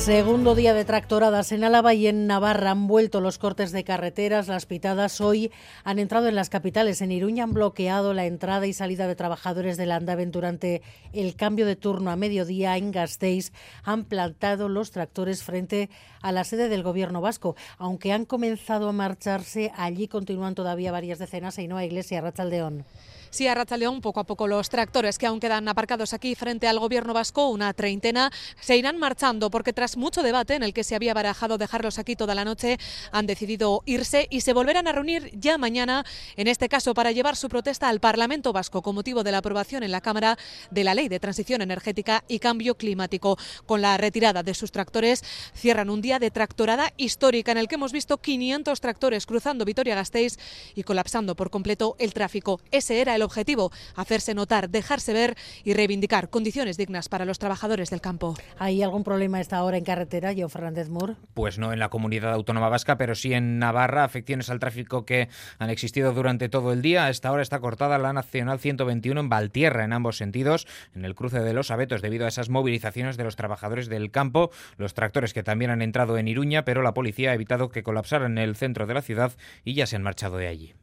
Segundo día de tractoradas en Álava y en Navarra han vuelto los cortes de carreteras, las pitadas hoy han entrado en las capitales. En Iruña han bloqueado la entrada y salida de trabajadores del Andaven durante el cambio de turno a mediodía. En Gasteiz han plantado los tractores frente a la sede del gobierno vasco. Aunque han comenzado a marcharse, allí continúan todavía varias decenas y no Iglesia Rachaldeón. Sí, a León, poco a poco los tractores que aún quedan aparcados aquí frente al gobierno vasco, una treintena, se irán marchando porque tras mucho debate en el que se había barajado dejarlos aquí toda la noche, han decidido irse y se volverán a reunir ya mañana, en este caso para llevar su protesta al Parlamento vasco con motivo de la aprobación en la Cámara de la Ley de Transición Energética y Cambio Climático. Con la retirada de sus tractores, cierran un día de tractorada histórica en el que hemos visto 500 tractores cruzando Vitoria-Gasteiz y colapsando por completo el tráfico. Ese era el el objetivo, hacerse notar, dejarse ver y reivindicar condiciones dignas para los trabajadores del campo. ¿Hay algún problema a esta hora en carretera, Yo Fernández Mur? Pues no en la comunidad autónoma vasca, pero sí en Navarra, afecciones al tráfico que han existido durante todo el día. A esta hora está cortada la Nacional 121 en Valtierra, en ambos sentidos, en el cruce de los abetos, debido a esas movilizaciones de los trabajadores del campo, los tractores que también han entrado en Iruña, pero la policía ha evitado que colapsaran en el centro de la ciudad y ya se han marchado de allí.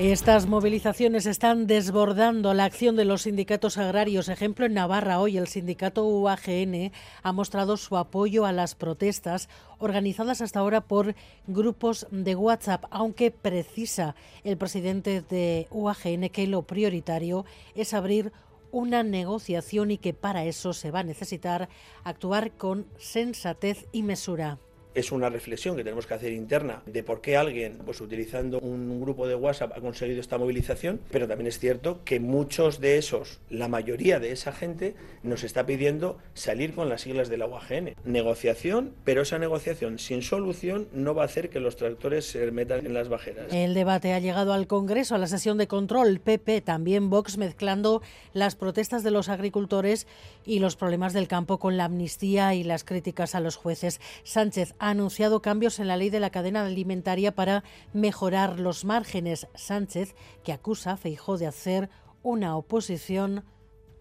Estas movilizaciones están desbordando la acción de los sindicatos agrarios. Ejemplo, en Navarra hoy el sindicato UAGN ha mostrado su apoyo a las protestas organizadas hasta ahora por grupos de WhatsApp, aunque precisa el presidente de UAGN que lo prioritario es abrir una negociación y que para eso se va a necesitar actuar con sensatez y mesura es una reflexión que tenemos que hacer interna de por qué alguien, pues utilizando un grupo de WhatsApp, ha conseguido esta movilización, pero también es cierto que muchos de esos, la mayoría de esa gente, nos está pidiendo salir con las siglas de la UAGN. Negociación, pero esa negociación sin solución no va a hacer que los tractores se metan en las bajeras. El debate ha llegado al Congreso, a la sesión de control. PP, también Vox, mezclando las protestas de los agricultores y los problemas del campo con la amnistía y las críticas a los jueces. Sánchez ha anunciado cambios en la ley de la cadena alimentaria para mejorar los márgenes. Sánchez, que acusa a Feijó de hacer una oposición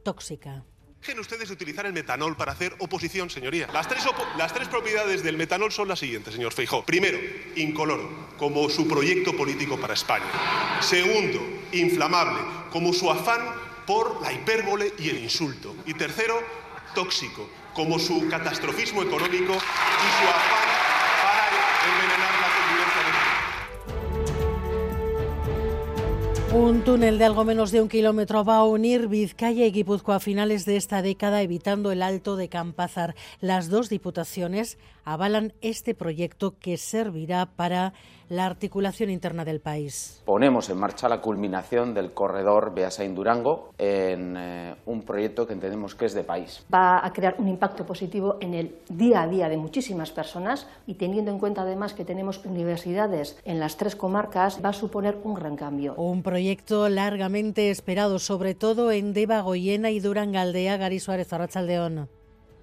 tóxica. Dejen ustedes de utilizar el metanol para hacer oposición, señoría. Las tres, las tres propiedades del metanol son las siguientes, señor Feijó. Primero, incoloro, como su proyecto político para España. Segundo, inflamable, como su afán por la hipérbole y el insulto. Y tercero, tóxico, como su catastrofismo económico y su afán para envenenar la convivencia Un túnel de algo menos de un kilómetro va a unir Vizcaya y Guipúzcoa a finales de esta década, evitando el alto de Campázar. Las dos diputaciones avalan este proyecto que servirá para la articulación interna del país. Ponemos en marcha la culminación del corredor Beasain-Durango en eh, un proyecto que entendemos que es de país. Va a crear un impacto positivo en el día a día de muchísimas personas y teniendo en cuenta además que tenemos universidades en las tres comarcas, va a suponer un gran cambio. Un proyecto largamente esperado, sobre todo en Deva, Goyena y Durangaldea, Gary Suárez, Arrachaldeón.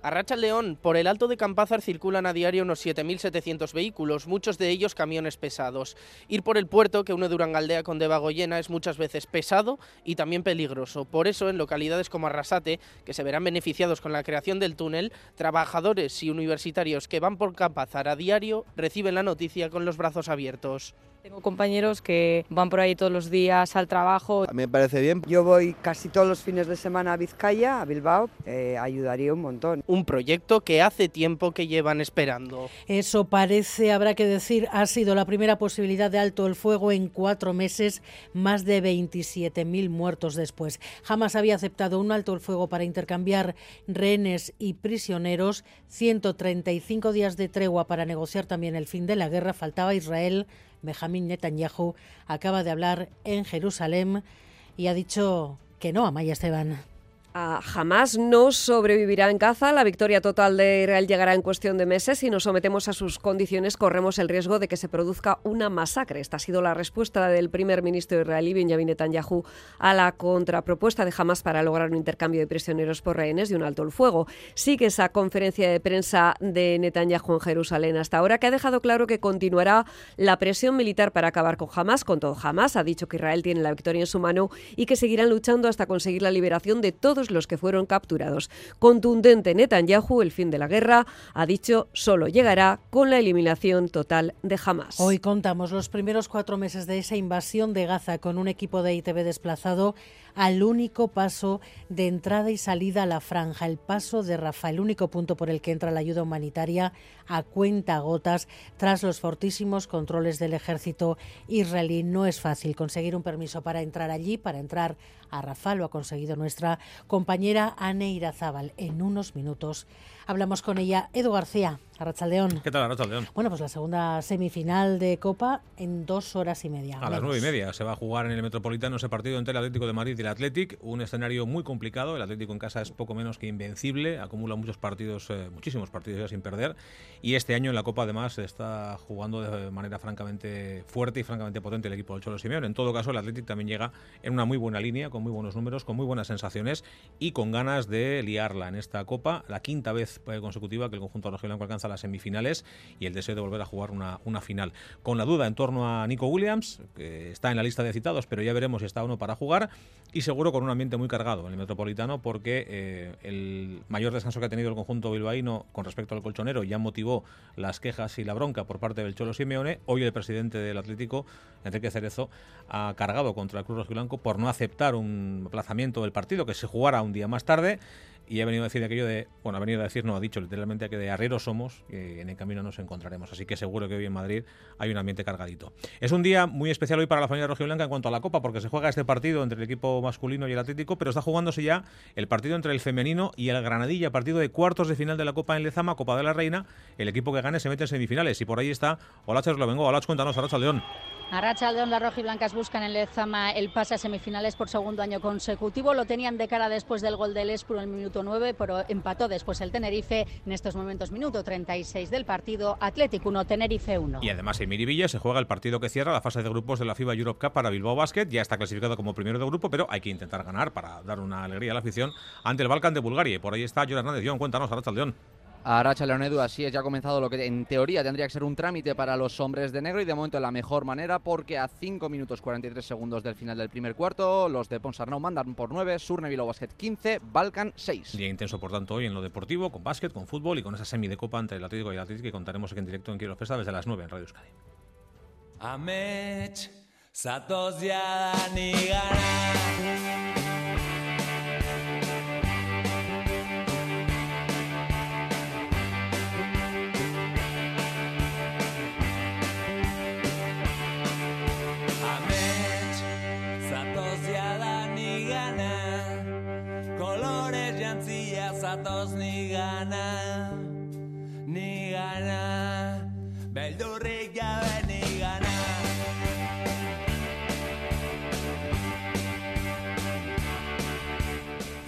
A Racha León, por el Alto de Campázar circulan a diario unos 7.700 vehículos, muchos de ellos camiones pesados. Ir por el puerto, que une Durangaldea con Debagoyena, es muchas veces pesado y también peligroso. Por eso, en localidades como Arrasate, que se verán beneficiados con la creación del túnel, trabajadores y universitarios que van por Campázar a diario reciben la noticia con los brazos abiertos. Tengo compañeros que van por ahí todos los días al trabajo. A mí me parece bien. Yo voy casi todos los fines de semana a Vizcaya, a Bilbao. Eh, ayudaría un montón. Un proyecto que hace tiempo que llevan esperando. Eso parece, habrá que decir, ha sido la primera posibilidad de alto el fuego en cuatro meses, más de 27.000 muertos después. Jamás había aceptado un alto el fuego para intercambiar rehenes y prisioneros. 135 días de tregua para negociar también el fin de la guerra. Faltaba Israel Benjamín Netanyahu acaba de hablar en Jerusalén y ha dicho que no a Maya Esteban. A Hamas no sobrevivirá en Gaza. La victoria total de Israel llegará en cuestión de meses. Si nos sometemos a sus condiciones, corremos el riesgo de que se produzca una masacre. Esta ha sido la respuesta del primer ministro israelí, Benjamin Netanyahu, a la contrapropuesta de Hamas para lograr un intercambio de prisioneros por rehenes y un alto el fuego. Sigue esa conferencia de prensa de Netanyahu en Jerusalén hasta ahora, que ha dejado claro que continuará la presión militar para acabar con Hamas. Con todo, Hamas ha dicho que Israel tiene la victoria en su mano y que seguirán luchando hasta conseguir la liberación de todos los que fueron capturados. Contundente Netanyahu, el fin de la guerra, ha dicho solo llegará con la eliminación total de Hamas. Hoy contamos los primeros cuatro meses de esa invasión de Gaza con un equipo de ITV desplazado al único paso de entrada y salida a la franja, el paso de Rafa, el único punto por el que entra la ayuda humanitaria a cuenta gotas tras los fortísimos controles del ejército israelí. No es fácil conseguir un permiso para entrar allí, para entrar a Rafa, lo ha conseguido nuestra compañera Anne Irazábal. En unos minutos hablamos con ella. Edu García, Arrachaldeón. ¿Qué tal, Arrachaldeón? Bueno, pues la segunda semifinal de Copa en dos horas y media. A las nueve y media se va a jugar en el Metropolitano ese partido entre el Atlético de Madrid y el Athletic. Un escenario muy complicado. El Atlético en casa es poco menos que invencible. Acumula muchos partidos, eh, muchísimos partidos ya sin perder. Y este año en la Copa, además, está jugando de manera francamente fuerte y francamente potente el equipo del Cholo Simeone. En todo caso, el Athletic también llega en una muy buena línea, con muy buenos números, con muy buenas sensaciones y con ganas de liarla en esta Copa. La quinta vez eh, consecutiva que el conjunto rojiblanco alcanza las semifinales y el deseo de volver a jugar una, una final. Con la duda en torno a Nico Williams, que está en la lista de citados, pero ya veremos si está o no para jugar, y seguro con un ambiente muy cargado en el Metropolitano, porque eh, el mayor descanso que ha tenido el conjunto bilbaíno con respecto al colchonero ya motivó las quejas y la bronca por parte del Cholo Simeone. Hoy el presidente del Atlético, Enrique Cerezo, ha cargado contra el Cruz Rojiblanco por no aceptar un aplazamiento del partido que se jugara un día más tarde y ha venido a decir aquello de, bueno, ha venido a decir, no, ha dicho literalmente que de arrieros somos y en el camino nos encontraremos. Así que seguro que hoy en Madrid hay un ambiente cargadito. Es un día muy especial hoy para la familia rojiblanca en cuanto a la Copa, porque se juega este partido entre el equipo masculino y el Atlético, pero está jugándose ya el partido entre el femenino y el Granadilla, partido de cuartos de final de la Copa en Lezama, Copa de la Reina. El equipo que gane se mete en semifinales y por ahí está Olachas vengo Olach, cuéntanos, Aracha León. Arracha León, las rojiblancas buscan en Lezama el pase a semifinales por segundo año consecutivo. Lo tenían de cara después del gol del Espuro en el minuto 9, pero empató después el Tenerife. En estos momentos, minuto 36 del partido, Atlético 1, Tenerife 1. Y además en Miribilla se juega el partido que cierra la fase de grupos de la FIBA Europe Cup para Bilbao Basket. Ya está clasificado como primero de grupo, pero hay que intentar ganar para dar una alegría a la afición ante el Balkan de Bulgaria. Y por ahí está John Hernández. John, cuéntanos, Arracha León. Aracha Leonedu, así es, ya ha comenzado lo que en teoría tendría que ser un trámite para los hombres de negro y de momento de la mejor manera porque a 5 minutos 43 segundos del final del primer cuarto los de Ponsarnau mandan por 9, Surne Basket 15, Balkan 6. Día intenso por tanto hoy en lo deportivo, con básquet, con fútbol y con esa semi de copa entre el Atlético y el Atlético que contaremos aquí en directo en Quiero Festa desde las 9 en Radio Euskadi. Ni gana, ni gana, beldurrik gabe ni gana.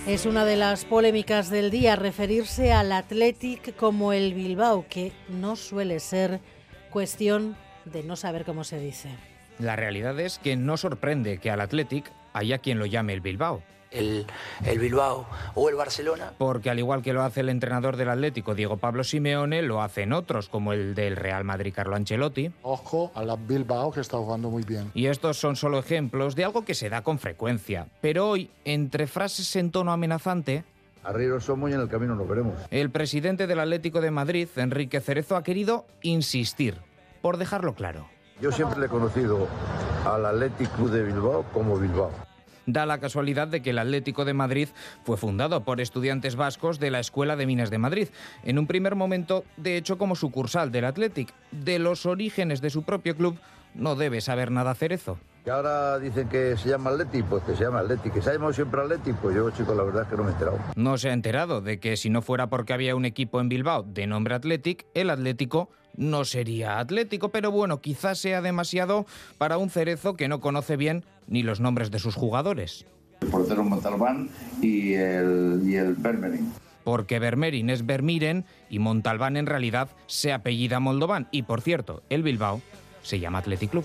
Es una de las polémicas del día referirse al Athletic como el Bilbao, que no suele ser cuestión de no saber cómo se dice. La realidad es que no sorprende que al Athletic haya quien lo llame el Bilbao el, Bilbao o el Barcelona. Porque al igual que lo hace el entrenador del Atlético, Diego Pablo Simeone, lo hacen otros, como el del Real Madrid, Carlo Ancelotti. Ojo a la Bilbao, que está jugando muy bien. Y estos son solo ejemplos de algo que se da con frecuencia. Pero hoy, entre frases en tono amenazante, Arrieros somos y en el camino nos veremos. El presidente del Atlético de Madrid, Enrique Cerezo, ha querido insistir, por dejarlo claro. Yo siempre le he conocido al Atlético de Bilbao como Bilbao. Da la casualidad de que el Atlético de Madrid fue fundado por estudiantes vascos de la Escuela de Minas de Madrid, en un primer momento, de hecho, como sucursal del Athletic. De los orígenes de su propio club no debe saber nada Cerezo que ahora dicen que se llama Atleti, pues que se llama Atleti, que se ha llamado siempre Atleti, pues yo, chicos, la verdad es que no me he enterado. No se ha enterado de que si no fuera porque había un equipo en Bilbao de nombre Athletic, el Atlético no sería Atlético, pero bueno, quizás sea demasiado para un cerezo que no conoce bien ni los nombres de sus jugadores. El portero Montalbán y el, y el Bermerin porque Vermerin es Bermiren y Montalbán en realidad se apellida Moldován. Y por cierto, el Bilbao se llama Athletic Club.